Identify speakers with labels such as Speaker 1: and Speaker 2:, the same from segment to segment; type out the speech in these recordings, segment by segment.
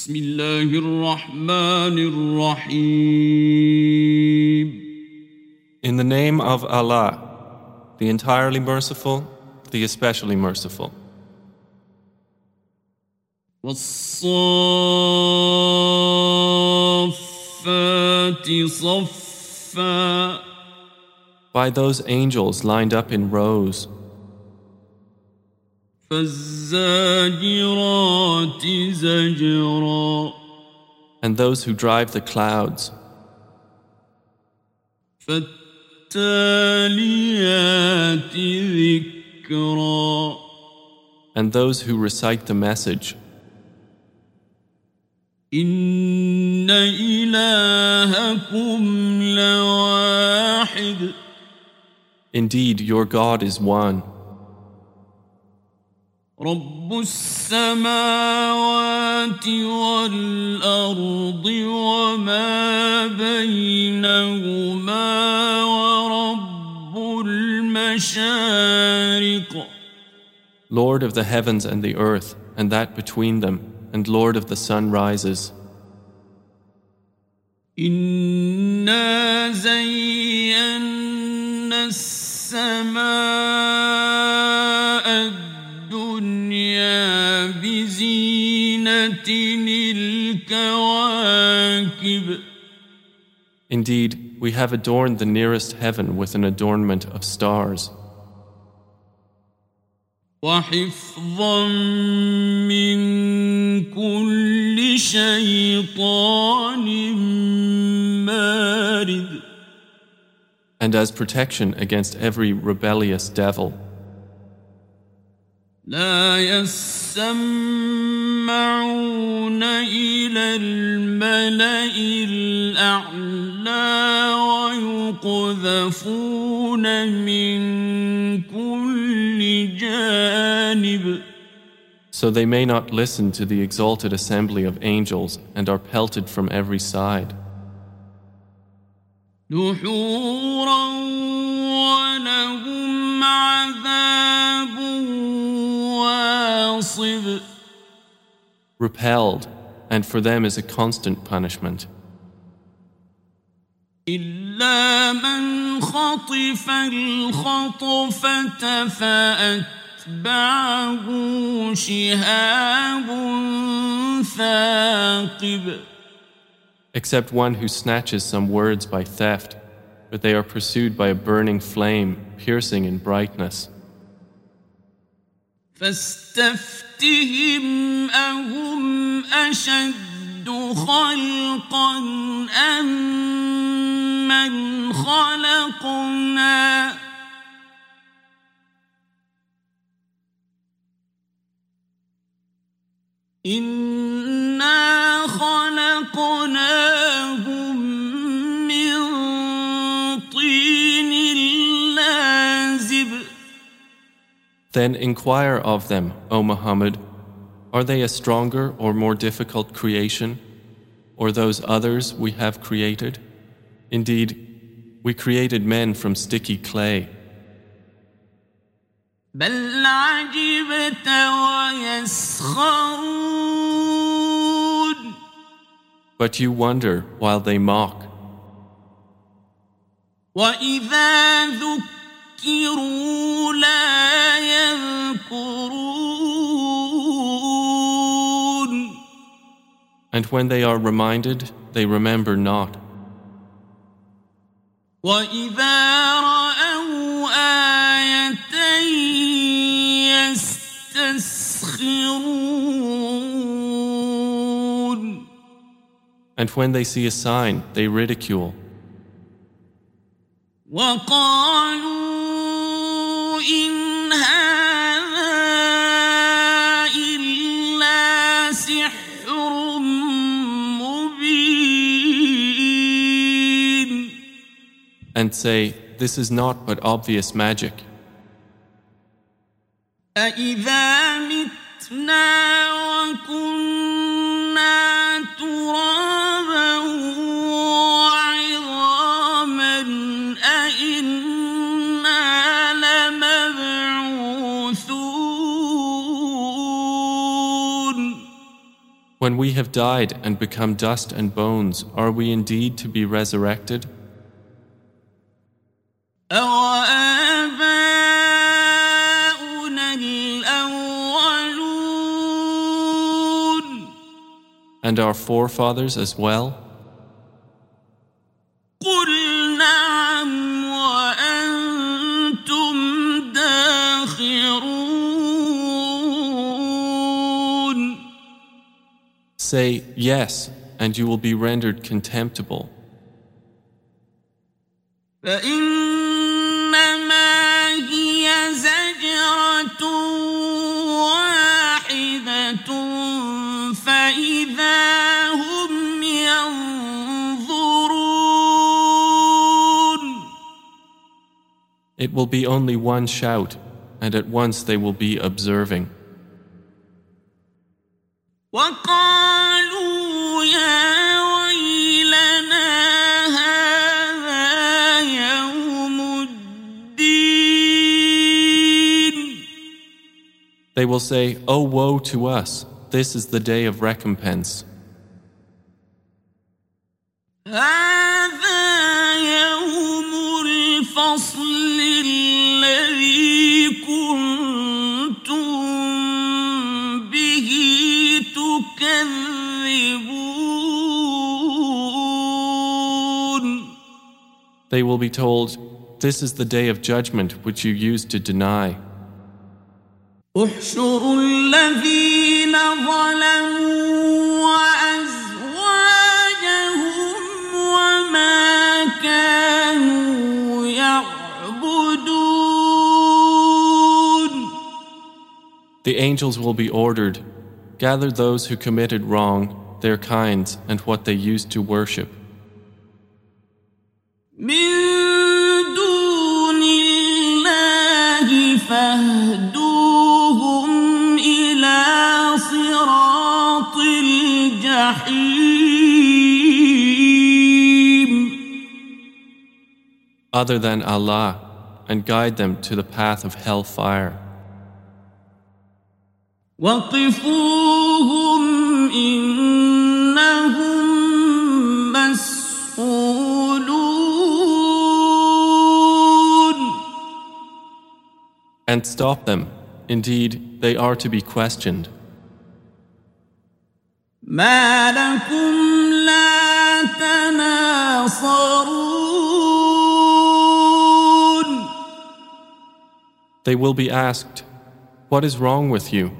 Speaker 1: بسم الله الرحمن الرحيم
Speaker 2: In the name of Allah, the entirely merciful, the especially merciful.
Speaker 1: والصافات صفا
Speaker 2: By those angels lined up in rows,
Speaker 1: فالزاجرات زجرا
Speaker 2: and those who drive the clouds,
Speaker 1: فالتاليات ذكرا
Speaker 2: and those who recite the message.
Speaker 1: إن إلهكم لواحد
Speaker 2: Indeed, your God is one,
Speaker 1: رب السماوات والأرض وما بينهما ورب المشارق
Speaker 2: Lord of the heavens and the earth, and that between them, and Lord of the sunrises.
Speaker 1: إنا زينا السماء الدنيا بزينة الكواكب
Speaker 2: Indeed, we have adorned the nearest heaven with an adornment of stars,
Speaker 1: وحفظا من كل شيطان مارد
Speaker 2: and as protection against every rebellious devil.
Speaker 1: لا يسمعون إلى الملأ الأعلى ويقذفون من كل جانب
Speaker 2: So they may not listen to the exalted assembly of angels and are pelted from every side.
Speaker 1: دحورا ولهم عذاب واصب
Speaker 2: Repelled, and for them is a constant punishment.
Speaker 1: إلا من خطف الخطفة فأتبعه شهاب ثاقب
Speaker 2: Except one who snatches some words by theft, but they are pursued by a burning flame, piercing in brightness.
Speaker 1: فاستفتهم أهم أشد خلقا أم من خلقنا؟ إنا خلقناهم
Speaker 2: Then inquire of them, O Muhammad, are they a stronger or more difficult creation, or those others we have created? Indeed, we created men from sticky clay.
Speaker 1: بل عجبت ويسخرون
Speaker 2: But you wonder while they mock.
Speaker 1: وإذا ذكروا لا يذكرون
Speaker 2: And when they are reminded, they remember not.
Speaker 1: وإذا رأوا آية يستسخرون
Speaker 2: And when they see a sign, they ridicule.
Speaker 1: وقالوا
Speaker 2: and say, This is not but obvious magic. When we have died and become dust and bones, are we indeed to be resurrected? And our forefathers as well? Say yes, and you will be rendered contemptible. It will be only one shout, and at once they will be observing. They will say, Oh, woe to us! This is the day of recompense. They will be told, This is the day of judgment which you used to deny.
Speaker 1: احشروا الذين ظلموا وأزواجهم وما كانوا يعبدون
Speaker 2: The angels will be ordered, Gather those who committed wrong, their kinds, and what they used to worship.
Speaker 1: فاهدوهم إلى صراط الجحيم
Speaker 2: Other than Allah, and guide them to the path of hellfire.
Speaker 1: وقفوهم إنهم
Speaker 2: And stop them. Indeed, they are to be questioned.
Speaker 1: ما لكم لا تناصرون
Speaker 2: They will be asked, What is wrong with you?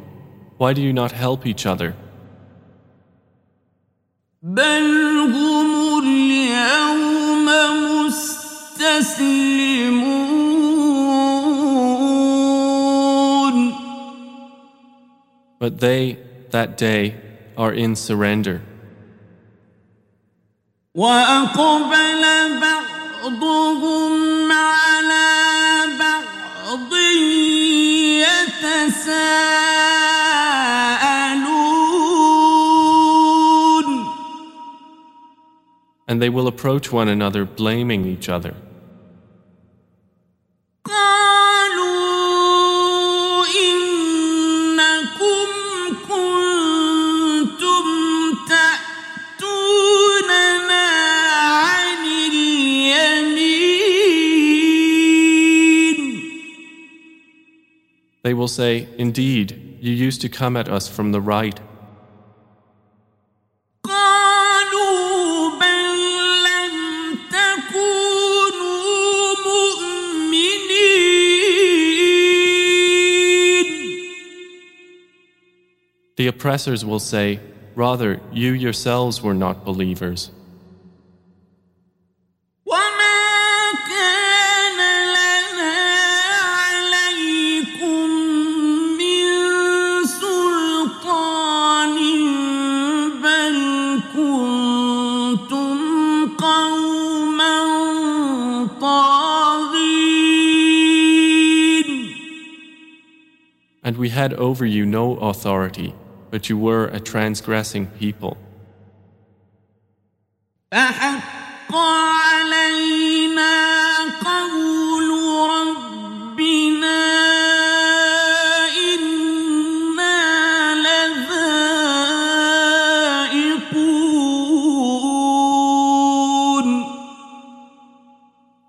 Speaker 2: Why do you not help each other?
Speaker 1: بل هم اليوم مستسلمون
Speaker 2: But they, that day, are in surrender.
Speaker 1: وأقبل بعضهم على بعض يتساءلون
Speaker 2: And they will approach one another blaming each other. They will say, Indeed, you used to come at us from the right. The oppressors will say, Rather, you yourselves were not believers. over you no authority, but you were a transgressing people.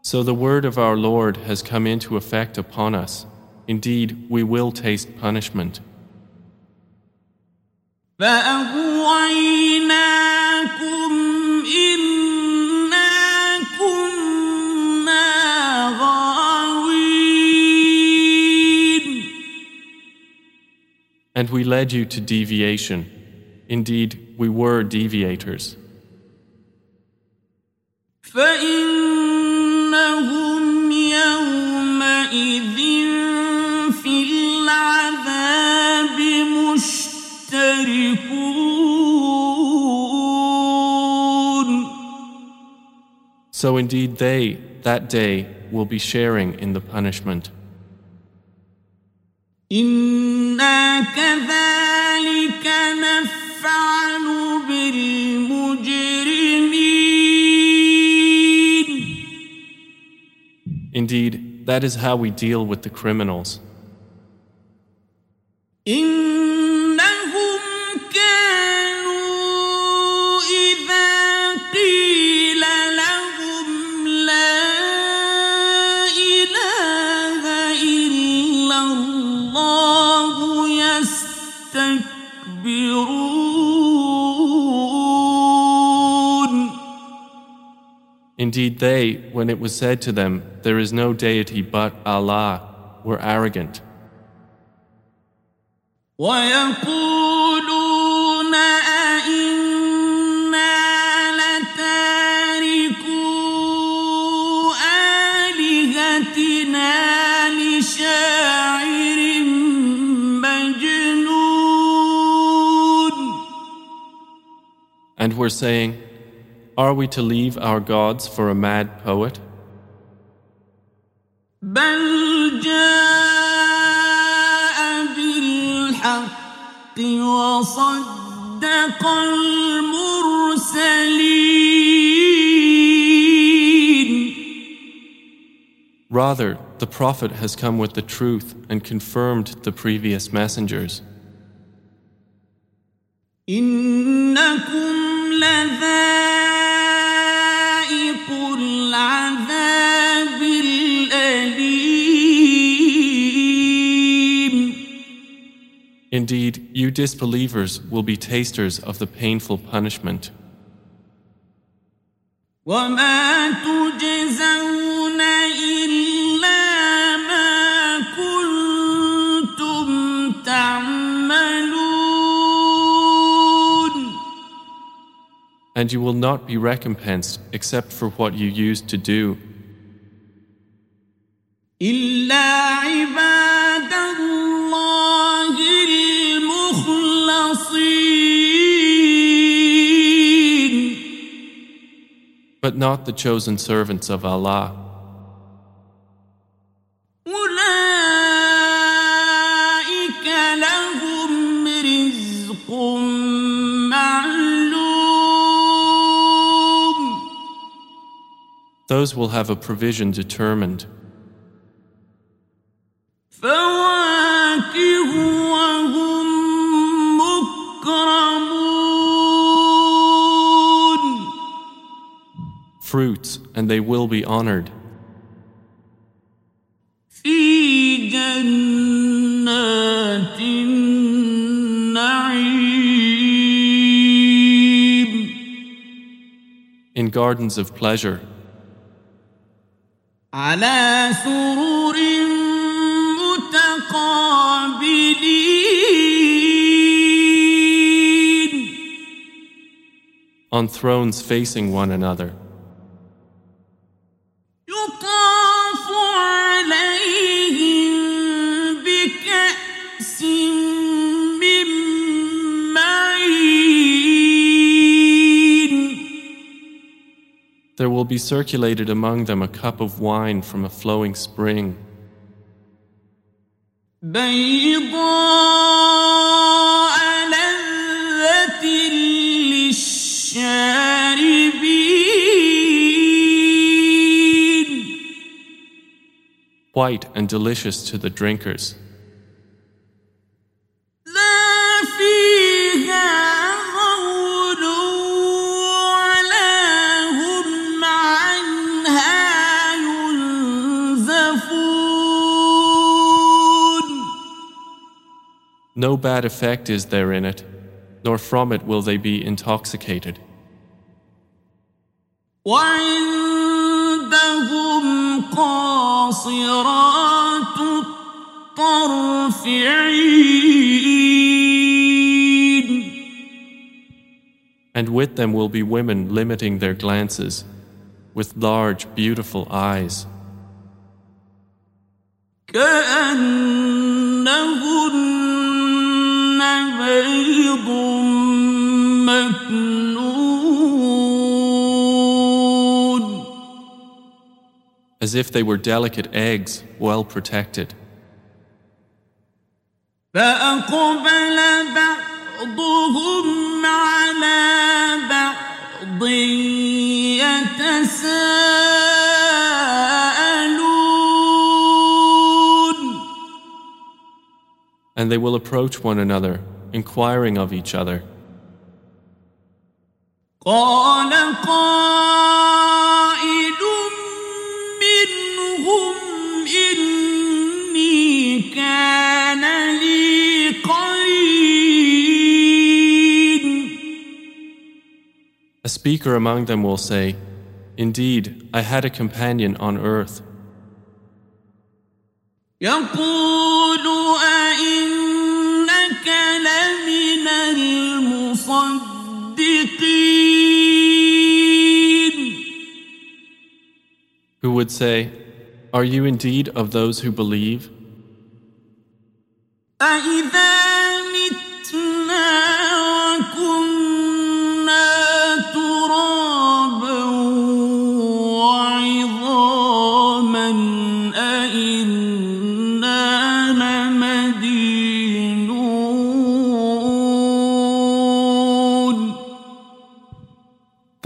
Speaker 1: So the word of our Lord has come into effect upon us. Indeed, we will taste punishment. And we led you to deviation. Indeed, we were deviators. So indeed, they, that day, will be sharing in the punishment.
Speaker 2: إنا كذلك نفعل بالمجرمين
Speaker 1: Indeed, that is how we deal with the criminals.
Speaker 2: إنهم
Speaker 1: Indeed, they, when it was said to them, There is no deity but Allah, were arrogant. And we're saying, are we to leave our gods for a mad poet? Rather, the Prophet has come with the truth and confirmed the previous messengers. Indeed, you disbelievers will be tasters of the painful punishment. And you will not be recompensed except for what you used to do but not the chosen servants of Allah. Those will have a provision determined. they will be honored.
Speaker 2: في جنات النعيم
Speaker 1: In gardens of pleasure,
Speaker 2: على سرر متقابلين
Speaker 1: on thrones facing one another. will be circulated among them a cup of wine from a flowing spring. White and delicious to the drinkers.
Speaker 2: No bad effect is there in it, nor from it will they be intoxicated.
Speaker 1: وعندهم قاصرات الطرف عين
Speaker 2: And with them will be women limiting their glances, with large, beautiful eyes,
Speaker 1: كأنهن بيض مكنون
Speaker 2: as if they were delicate eggs, well protected.
Speaker 1: فأقبل بعضهم على بعض يتساءلون
Speaker 2: and they will approach one another, inquiring of each other. A speaker among them will say, Indeed, I had a companion on earth
Speaker 1: يقول أئنك لمن المصدقين
Speaker 2: Who would say, Are you indeed of those who believe?
Speaker 1: أإذا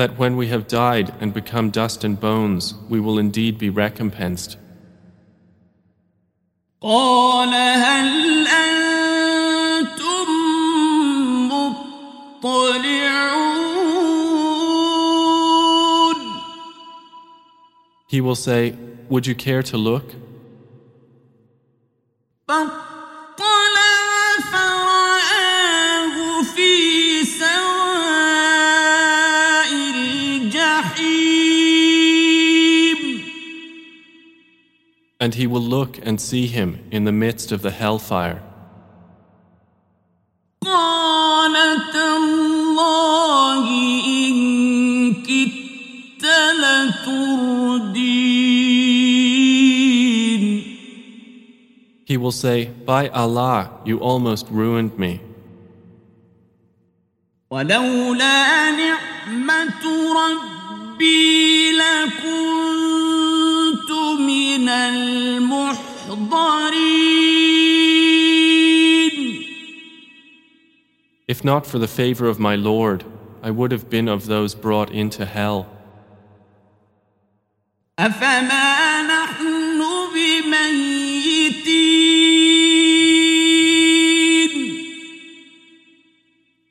Speaker 2: that when we have died and become dust and bones, we will indeed be recompensed. He will say, Would you care to look? And he will look and see him in the midst of the hellfire.
Speaker 1: قال تالله إن كدت لتردين
Speaker 2: He will say, By Allah, you almost ruined me.
Speaker 1: ولولا نعمة ربي لكنت من المحضرين
Speaker 2: If not for the favor of my Lord, I would have been of those brought into hell.
Speaker 1: أفما نحن بميتين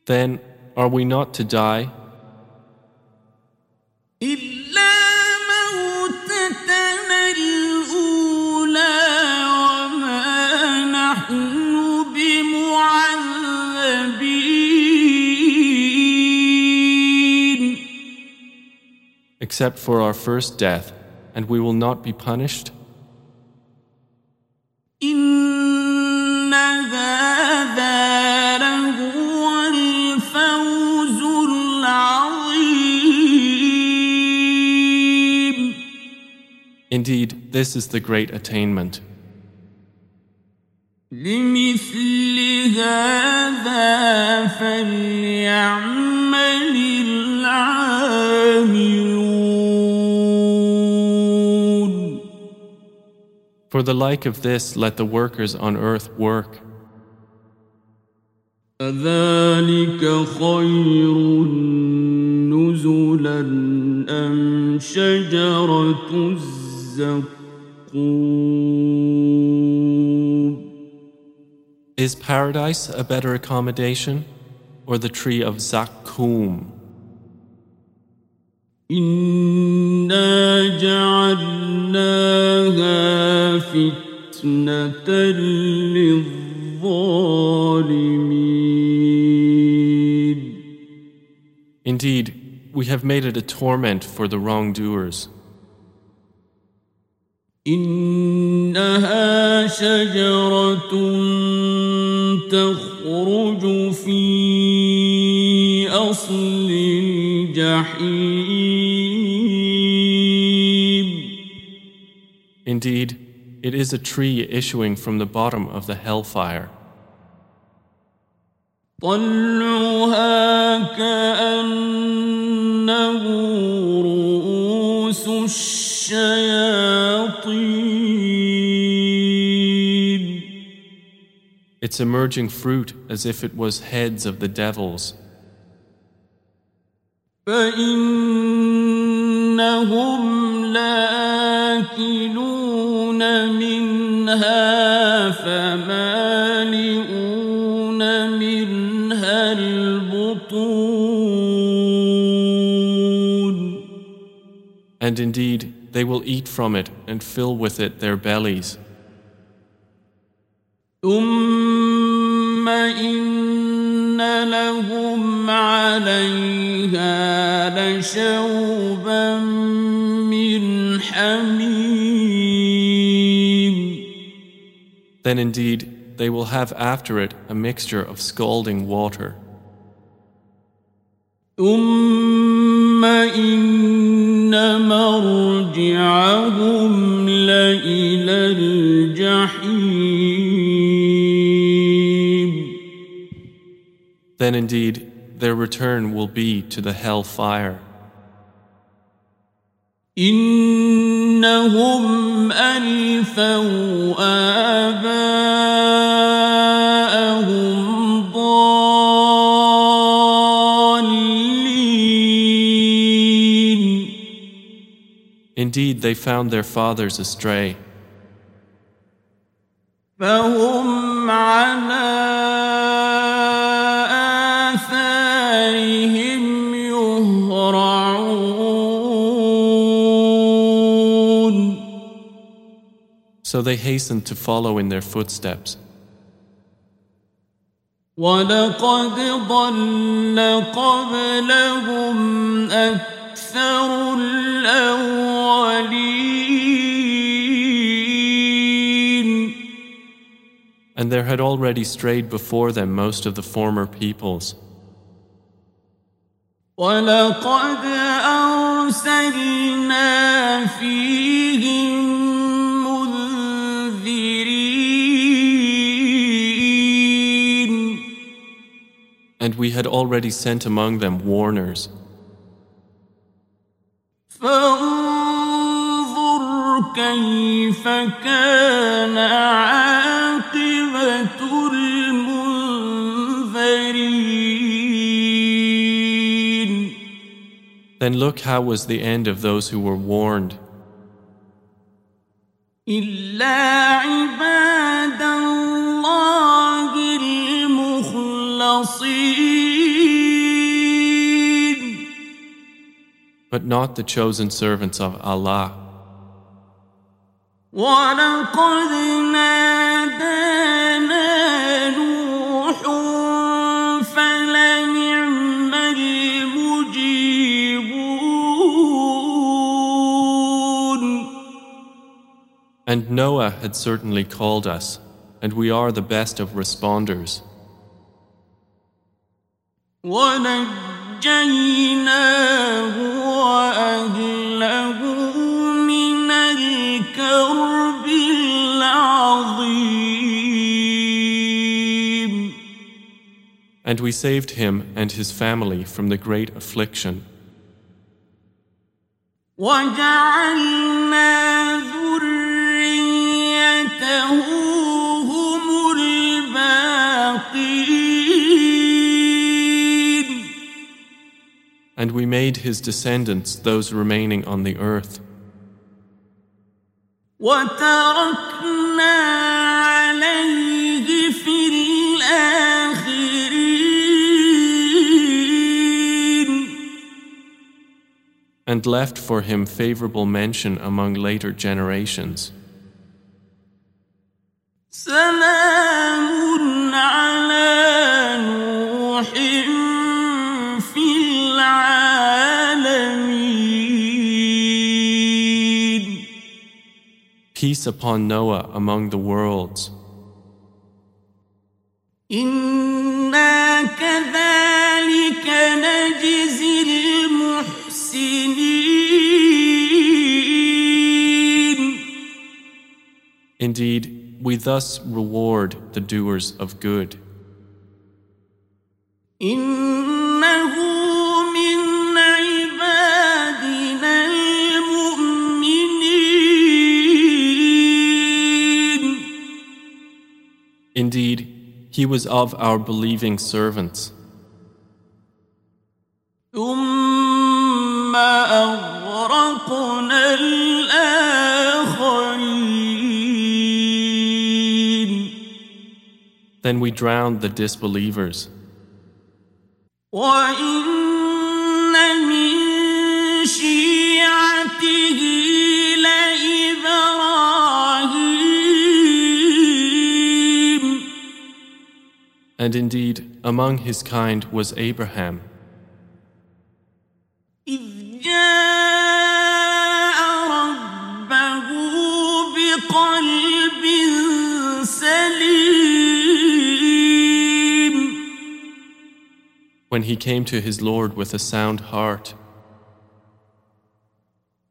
Speaker 2: Then, are we not to die? Except for our first death, and we will not be punished?
Speaker 1: إن هذا لهو الفوز العظيم
Speaker 2: Indeed, this is the great attainment.
Speaker 1: لمثل
Speaker 2: For the like of this, let the workers on earth work.
Speaker 1: أذلك خير نزلا أم شجرة الزقوم
Speaker 2: Is paradise a better accommodation, or the tree of Zakkum?
Speaker 1: إنا جعلناها فتنة للظالمين
Speaker 2: Indeed, we have made it a torment for the wrongdoers.
Speaker 1: إنها شجرة تخرج في أصل الجحيم
Speaker 2: Indeed, it is a tree issuing from the bottom of the hellfire.
Speaker 1: طلعها كأنه رؤوس الشياطين
Speaker 2: Its emerging fruit as if it was heads of the devils.
Speaker 1: فإنهم لآكلون منها فمالئون منها البطون
Speaker 2: And indeed, they will eat from it and fill with it their bellies.
Speaker 1: ثم إن لهم عليها لشوبا
Speaker 2: Then indeed, they will have after it a mixture of scalding water.
Speaker 1: ثم إن مرجعهم لإلى الجحيم
Speaker 2: Then indeed, their return will be to the hell fire.
Speaker 1: إنهم ألفوا آباءهم ضالين
Speaker 2: Indeed, they found their fathers astray.
Speaker 1: فهم على
Speaker 2: So they hastened to follow in their footsteps.
Speaker 1: ولقد ضل قبلهم أكثر الأولين
Speaker 2: And there had already strayed before them most of the former peoples.
Speaker 1: ولقد أرسلنا فيهم
Speaker 2: and we had already sent among them warners. Then look how was the end of those who were warned. But not the chosen servants of Allah.
Speaker 1: ولقد نادانا نوح فلنعم المجيبون
Speaker 2: And Noah had certainly called us, and we are the best of responders.
Speaker 1: ونجيناه وأهله من الكرب العظيم
Speaker 2: And we saved him and his family from the great affliction.
Speaker 1: وجعلنا ذريته
Speaker 2: And we made his descendants those remaining on the earth.
Speaker 1: وتركنا عليه في الآخرين
Speaker 2: and left for him favorable mention among later generations.
Speaker 1: سلام
Speaker 2: Peace upon Noah among the worlds.
Speaker 1: إنا كذلك نجزي المحسنين
Speaker 2: Indeed, we thus reward the doers of good.
Speaker 1: إنه
Speaker 2: Indeed, he was of our believing servants.
Speaker 1: ثم أغرقنا الآخرين
Speaker 2: Then we drowned the disbelievers.
Speaker 1: وإن من شيعته لإبراهيم
Speaker 2: And indeed, among his kind was Abraham,
Speaker 1: إذ جاء ربه بقلب سليم
Speaker 2: when he came to his Lord with a sound heart.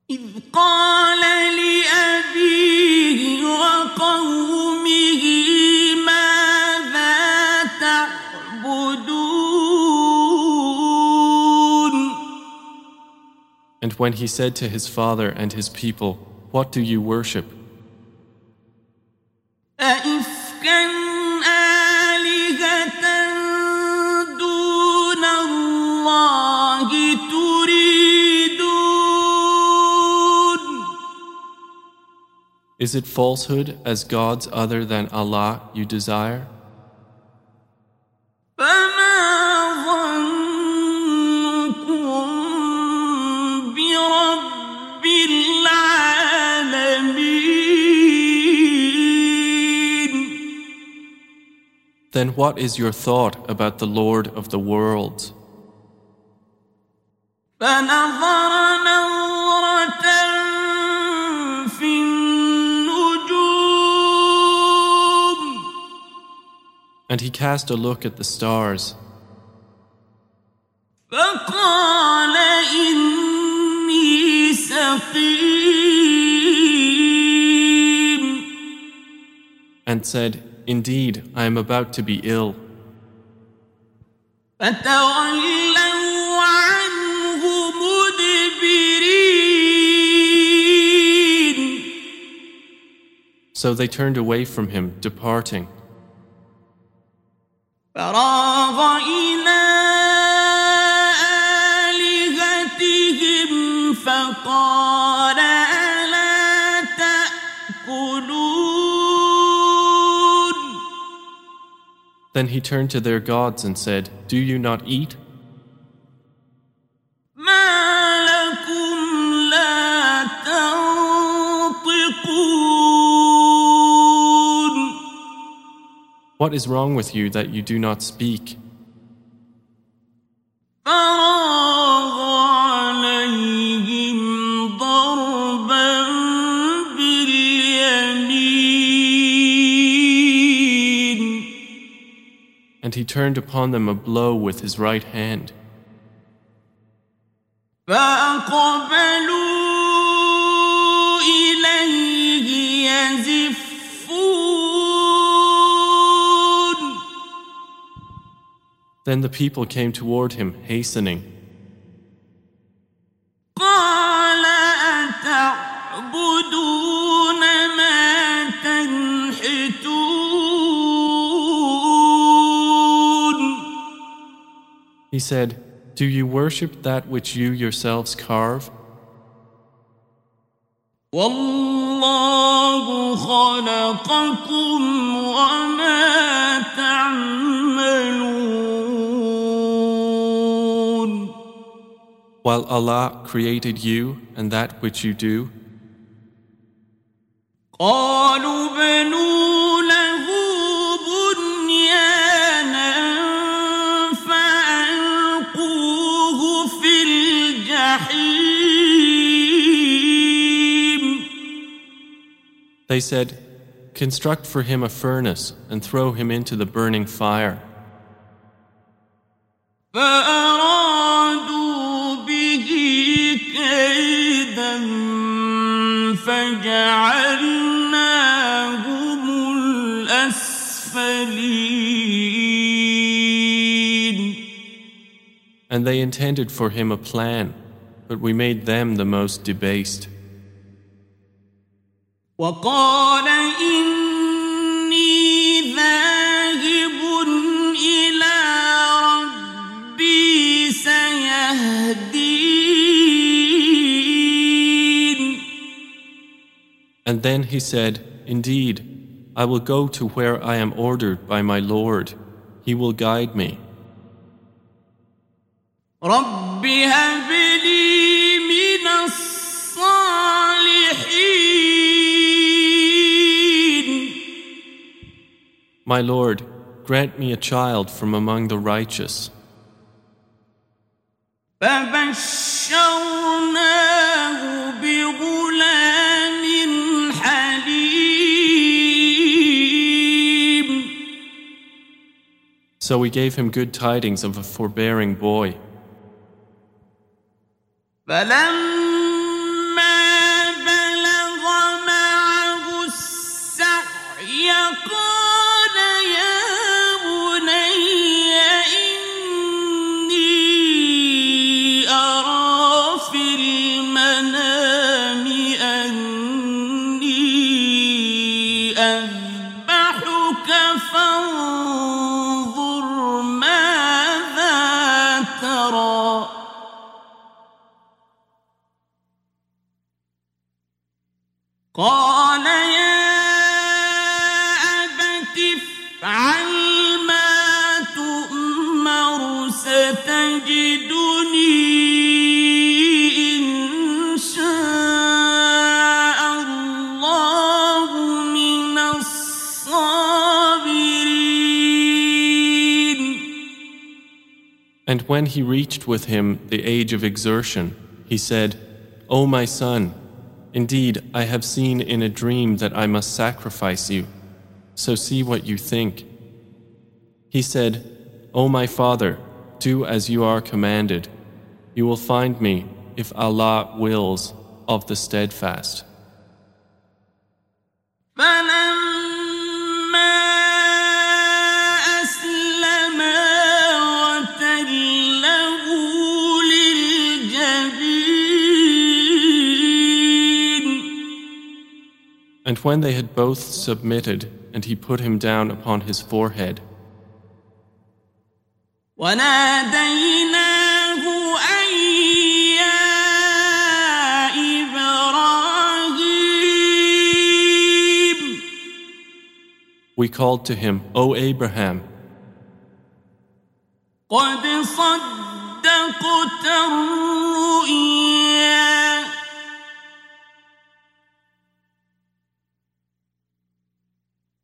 Speaker 1: إذ قال لأبيه وقومه
Speaker 2: when he said to his father and his people, What do you worship? Is it falsehood as gods other than Allah you desire? Then what is your thought about the Lord of the worlds? And he cast a look at the stars. And said, Indeed, I am about to be ill. So they turned away from him, departing. Then he turned to their gods and said, Do you not eat? What is wrong with you that you do not speak? turned upon them a blow with his right hand. Then the people came toward him, hastening. said, Do you worship that which you yourselves carve?
Speaker 1: والله خلقكم وما تعملون
Speaker 2: While Allah created you and that which you do, They said, Construct for him a furnace and throw him into the burning fire. And they intended for him a plan, but we made them the most debased.
Speaker 1: وقال إني ذاهب إلى ربي سيهدين
Speaker 2: And then he said, Indeed, I will go to where I am ordered by my Lord. He will guide me.
Speaker 1: رب هب لي
Speaker 2: My Lord, grant me a child from among the righteous. So we gave him good tidings of a forbearing boy.
Speaker 1: قال يا أبت افعل ما تؤمر ستجدني إن شاء الله من الصابرين
Speaker 2: And when he reached with him the age of exertion, he said, O my son, indeed I have seen in a dream that I must sacrifice you, so see what you think. He said, O my father, do as you are commanded. You will find me, if Allah wills, of the steadfast. And when they had both submitted, and he put him down upon his forehead,
Speaker 1: وناديناه أن يا إبراهيم
Speaker 2: we called to him, O Abraham,
Speaker 1: قد صدقت الرؤيا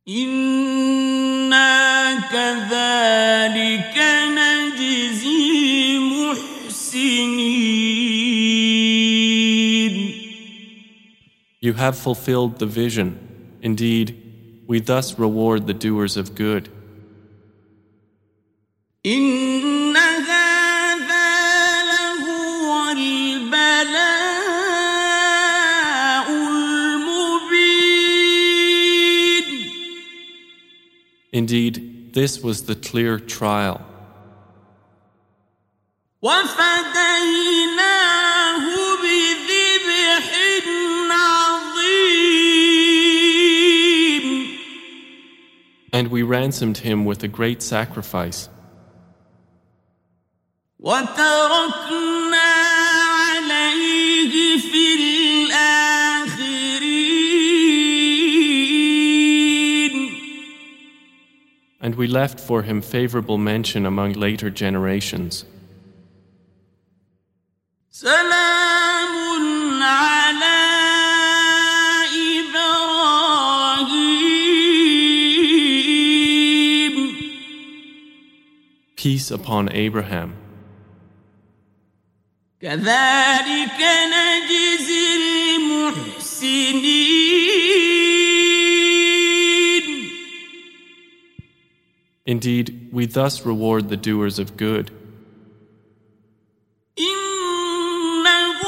Speaker 1: إنا كذلك نجزي المحسنين
Speaker 2: You have fulfilled the vision. Indeed, we thus reward the doers of good.
Speaker 1: إن هذا لهو البلاء
Speaker 2: Indeed, this was the clear trial. And we ransomed him with a great sacrifice. And we left for him favorable mention among later generations.
Speaker 1: سلام على إبراهيم
Speaker 2: Peace upon Abraham.
Speaker 1: كذلك نجزي المحسنين
Speaker 2: Indeed, we thus reward the doers of good.
Speaker 1: إنه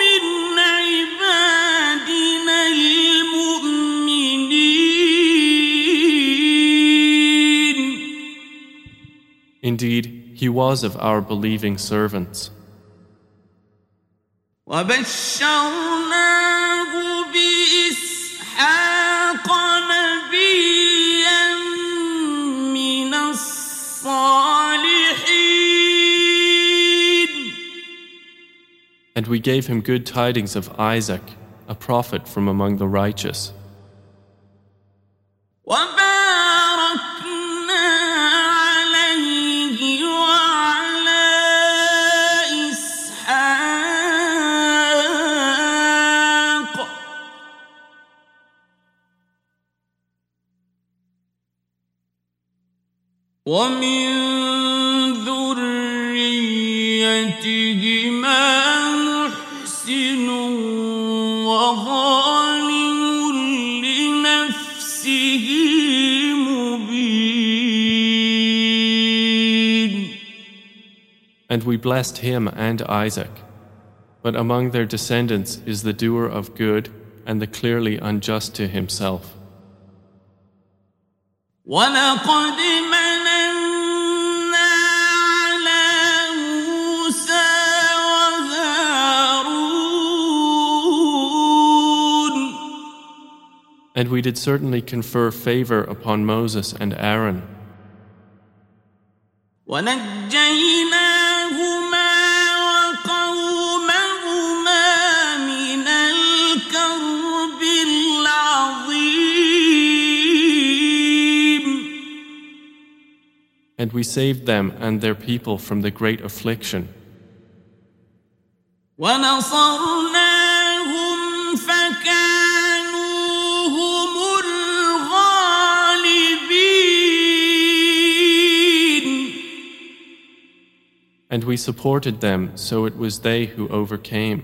Speaker 1: من عبادنا المؤمنين
Speaker 2: Indeed, he was of our believing servants.
Speaker 1: وبشرناه بإسحاق
Speaker 2: And we gave him good tidings of Isaac, a prophet from among the righteous.
Speaker 1: وباركنا عليه وعلى إسحاق ومن
Speaker 2: blessed him and Isaac. But among their descendants is the doer of good and the clearly unjust to himself.
Speaker 1: ولقد مننا على موسى وهارون
Speaker 2: And we did certainly confer favor upon Moses and Aaron,
Speaker 1: ونجيناهما
Speaker 2: and we saved them and their people from the great affliction. And we supported them, so it was they who overcame.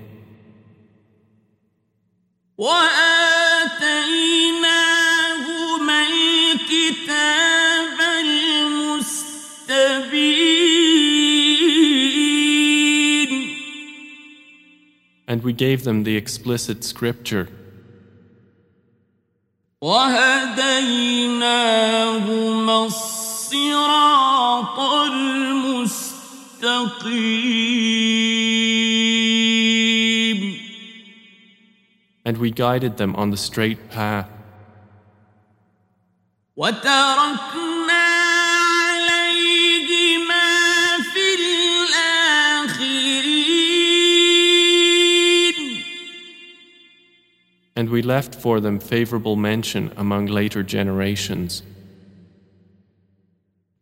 Speaker 2: and we gave them the explicit scripture. And we guided them on the straight path. And we left for them favorable mention among later generations.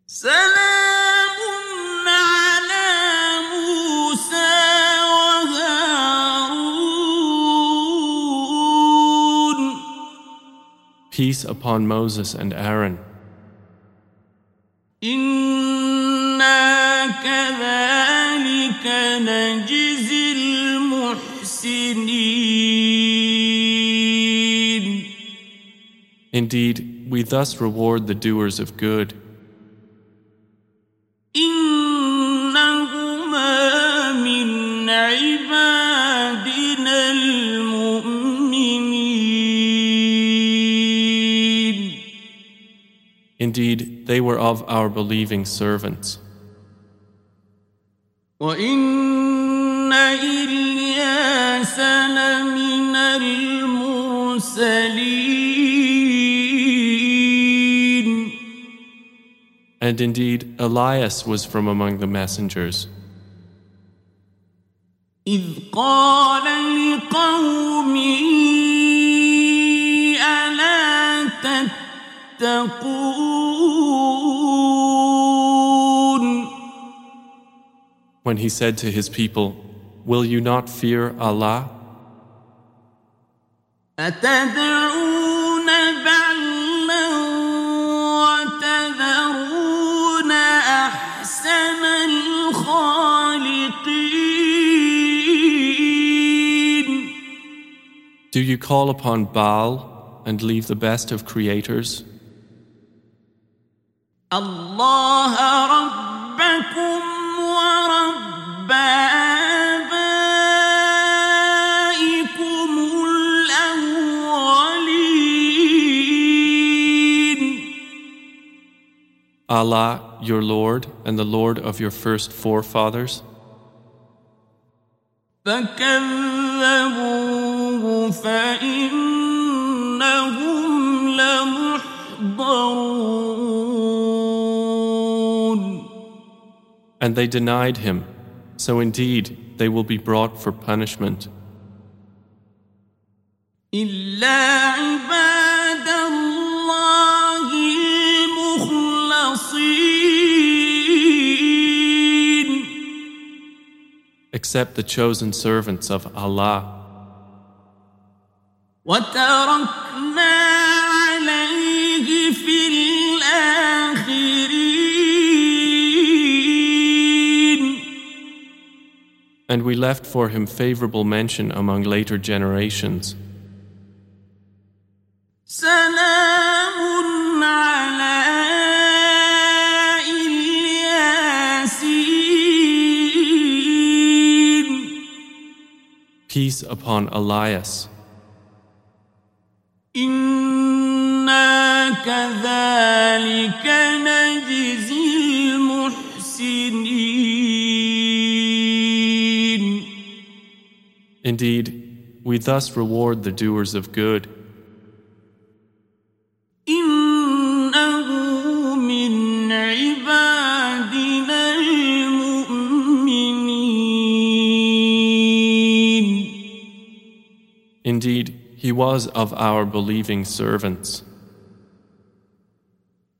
Speaker 1: سلام على موسى وهارون
Speaker 2: Peace upon Moses and Aaron.
Speaker 1: إنا كذلك نجزي المحسنين
Speaker 2: Indeed, we thus reward the doers of good.
Speaker 1: إنهما من عبادنا المؤمنين
Speaker 2: Indeed, they were of our believing servants.
Speaker 1: وإن إلياس لمن المرسلين
Speaker 2: And indeed, Elias was from among the messengers.
Speaker 1: إذ قال لقومه ألا تتقون
Speaker 2: When he said to his people, Will you not fear Allah?
Speaker 1: أتدعون
Speaker 2: Do you call upon Baal and leave the best of creators?
Speaker 1: الله ربكم ورب آبائكم الأولين
Speaker 2: Allah, your Lord, and the Lord of your first forefathers?
Speaker 1: فكذبوه فإنهم لمحضرون
Speaker 2: And they denied him, so indeed they will be brought for punishment.
Speaker 1: إلا عباد الله المخلصين
Speaker 2: Except the chosen servants of Allah.
Speaker 1: وتركنا عليه في الآخرين
Speaker 2: And we left for him favorable mention among later generations.
Speaker 1: سلام على الياسين
Speaker 2: Peace upon Elias.
Speaker 1: كذلك نجزي المحسنين
Speaker 2: Indeed, we thus reward the doers of good.
Speaker 1: إنه من عبادنا المؤمنين
Speaker 2: Indeed, he was of our believing servants.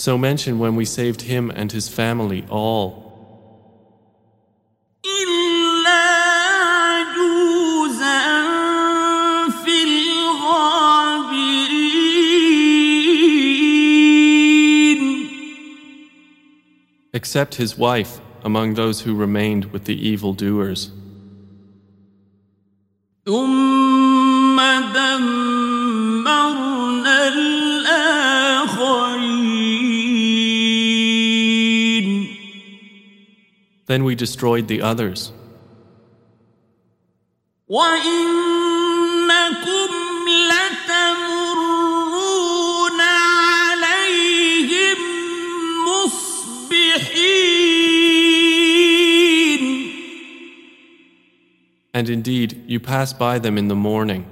Speaker 2: So mention when we saved him and his family all. Except his wife among those who remained with the evildoers. Then we destroyed the others. And indeed, you pass by them in the morning.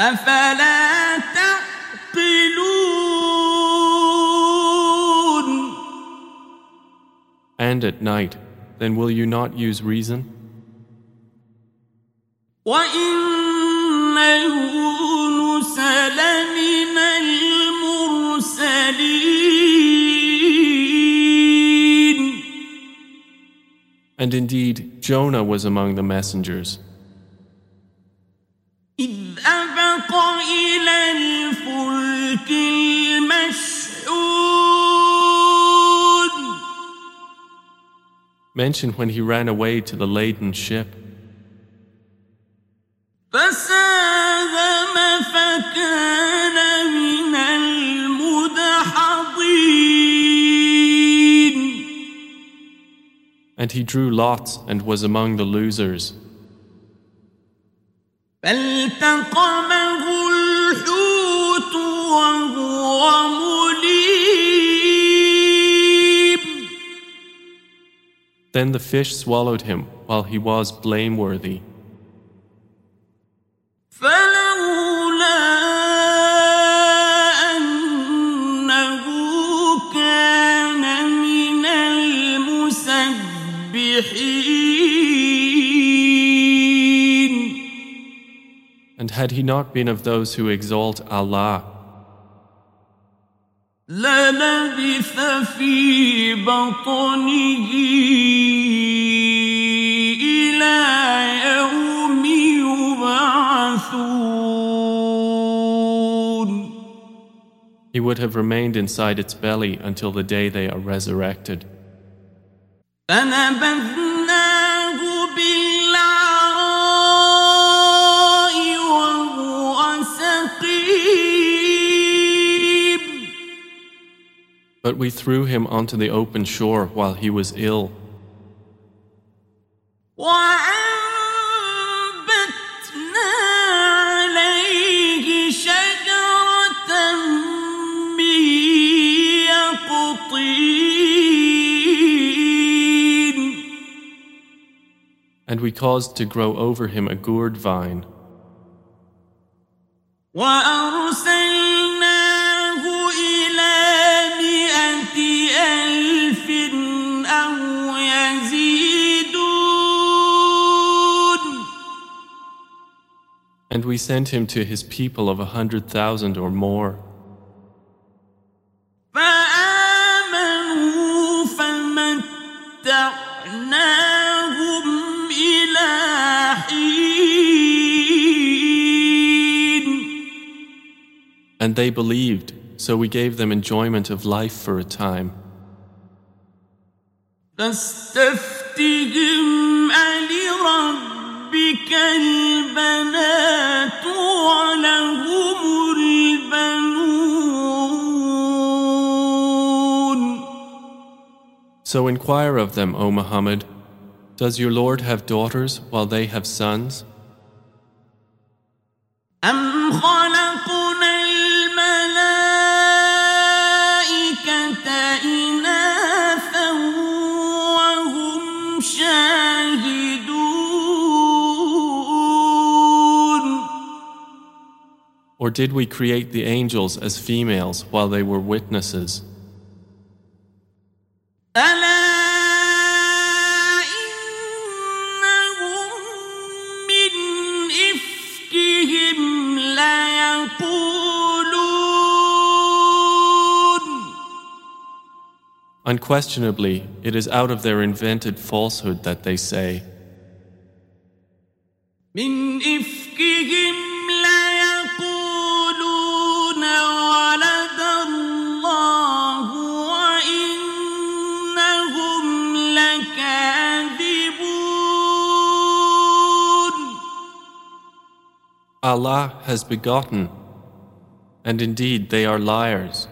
Speaker 1: أفلا تعقلون
Speaker 2: and at night. Then will you not use reason?
Speaker 1: وإن يونس لمن المرسلين
Speaker 2: And indeed, Jonah was among the messengers. Mention when he ran away to the laden ship. And he drew lots and was among the losers. Then the fish swallowed him while he was blameworthy.
Speaker 1: And
Speaker 2: had he not been of those who exalt Allah,
Speaker 1: للبث في بطنه إلى يوم يبعثون
Speaker 2: he would have remained inside its belly until the day they are resurrected.
Speaker 1: فنبذناه
Speaker 2: But we threw him onto the open shore while he was ill,
Speaker 1: وأنبتنا عليه شجرة من يقطين
Speaker 2: and we caused to grow over him a gourd vine,
Speaker 1: وأرسلناه
Speaker 2: And we sent him to his people of a hundred thousand or more. And they believed, so we gave them enjoyment of life for a time.
Speaker 1: فاستفتهم ألربك البنات ولهم البنون
Speaker 2: So inquire of them, O Muhammad, does your Lord have daughters while they have sons?
Speaker 1: أم خلقنا
Speaker 2: Or did we create the angels as females while they were witnesses? Unquestionably, it is out of their invented falsehood that they say, Allah has begotten, and indeed they are liars.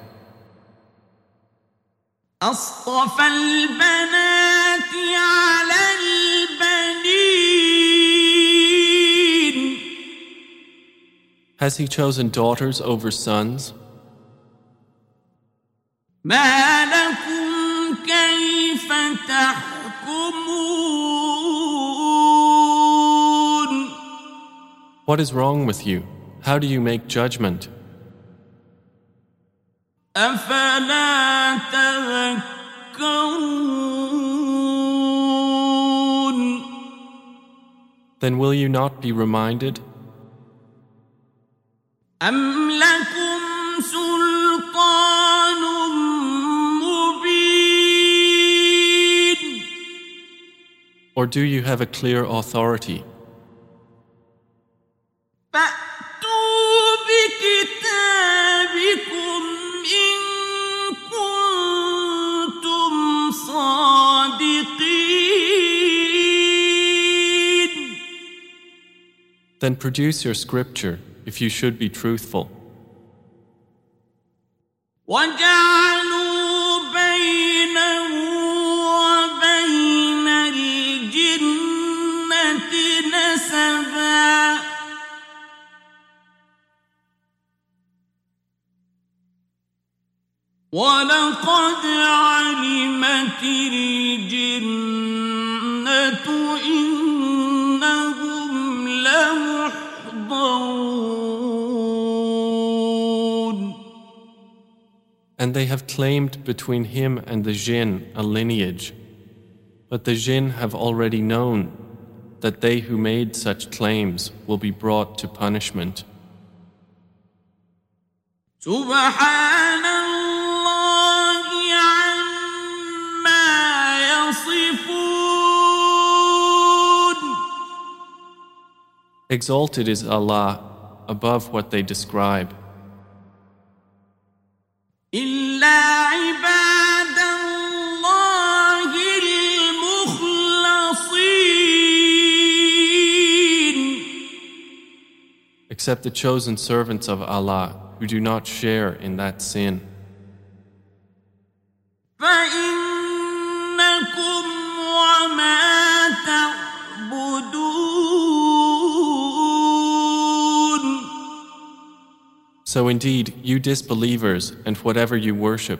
Speaker 1: أصطفى البنات على البنين
Speaker 2: Has he chosen daughters over sons?
Speaker 1: ما لكم كيف تحكمون
Speaker 2: What is wrong with you? How do you make judgment? Then will you not be reminded? Or do you have a clear authority? Then produce your scripture if you should be truthful. And they have claimed between him and the jinn a lineage. But the jinn have already known
Speaker 1: that they who made such claims will be brought to punishment. Exalted is Allah above what they describe. except the chosen servants of Allah who do not share in that sin. So indeed, you disbelievers and whatever you worship,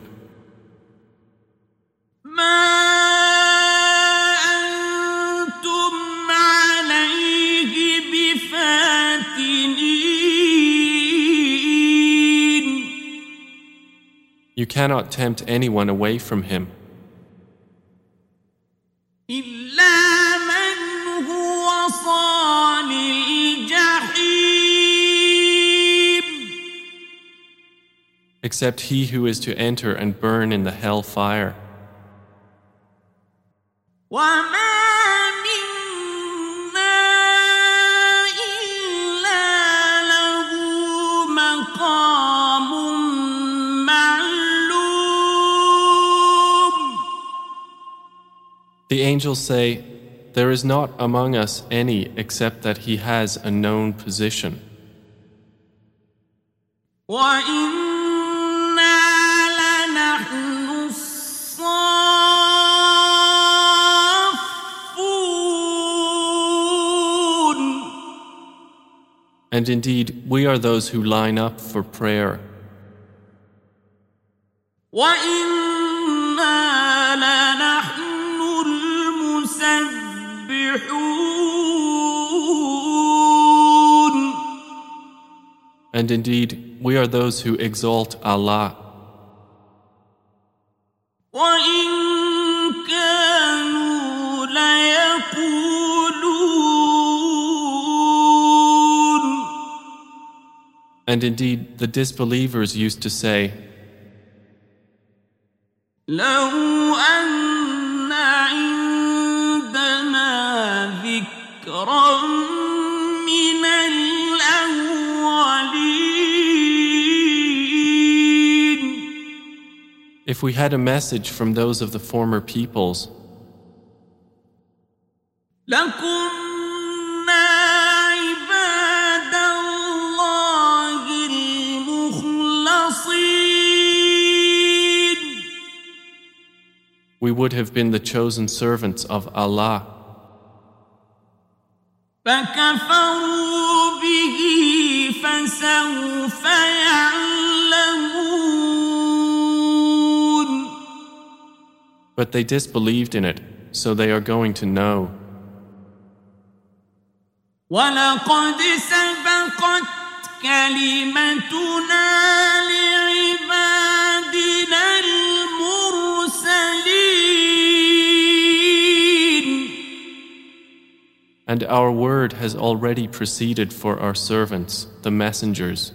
Speaker 1: cannot tempt anyone away from Him. Except he who is to enter and burn in the hell fire. The angels say, There is not among us any except that he has a known position. And indeed, we are those who line up for prayer. And indeed, we are those who exalt Allah. And indeed, the disbelievers used to say, If we had a message from those of the former peoples, we would have been the chosen servants of Allah. But they disbelieved in it, so they are going to know.
Speaker 2: ولقد سبقت كلمتنا لعبادنا المرسلين
Speaker 1: And our word has already proceeded for our servants, the messengers.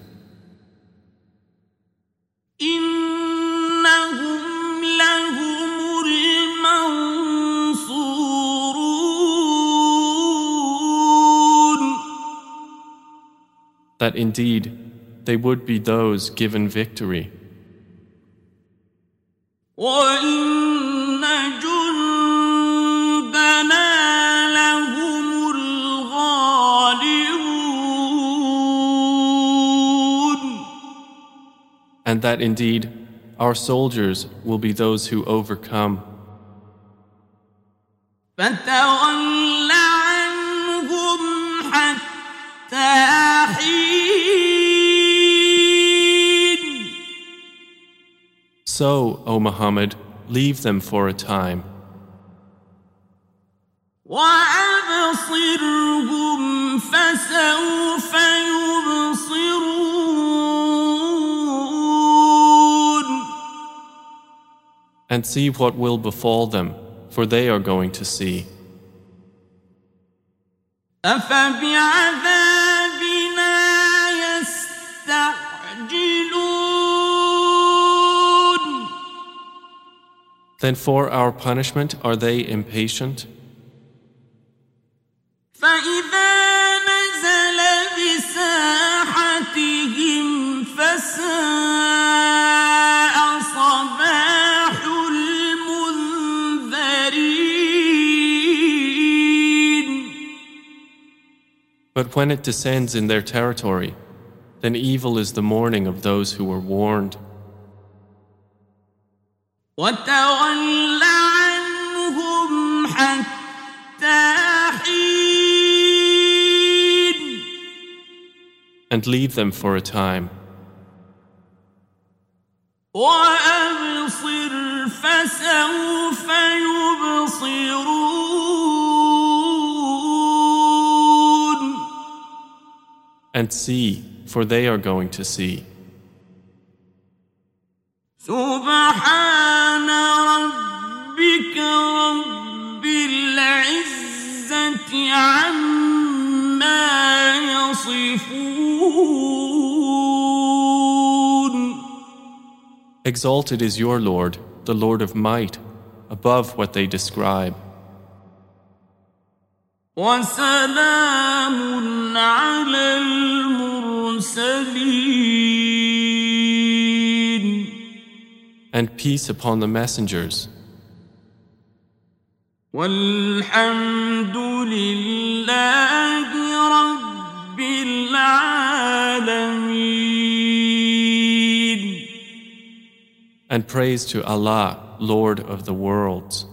Speaker 1: that indeed they would be those given victory. And that indeed our soldiers will be those who overcome. So, O Muhammad, leave them for a time.
Speaker 2: وأبصرهم فسوف يبصرون
Speaker 1: And see what will befall them, for they are going to see. أفبعذابنا
Speaker 2: Then for our punishment are they impatient? But when it descends in their territory, then evil is the morning of those who were warned. and leave them for a time. And see, for they are going to see. Exalted is your Lord, the Lord of might, above what they describe.
Speaker 1: وسلام على المرسلين
Speaker 2: And peace upon the messengers.
Speaker 1: والحمد لله رب العالمين
Speaker 2: And praise to Allah, Lord of the worlds.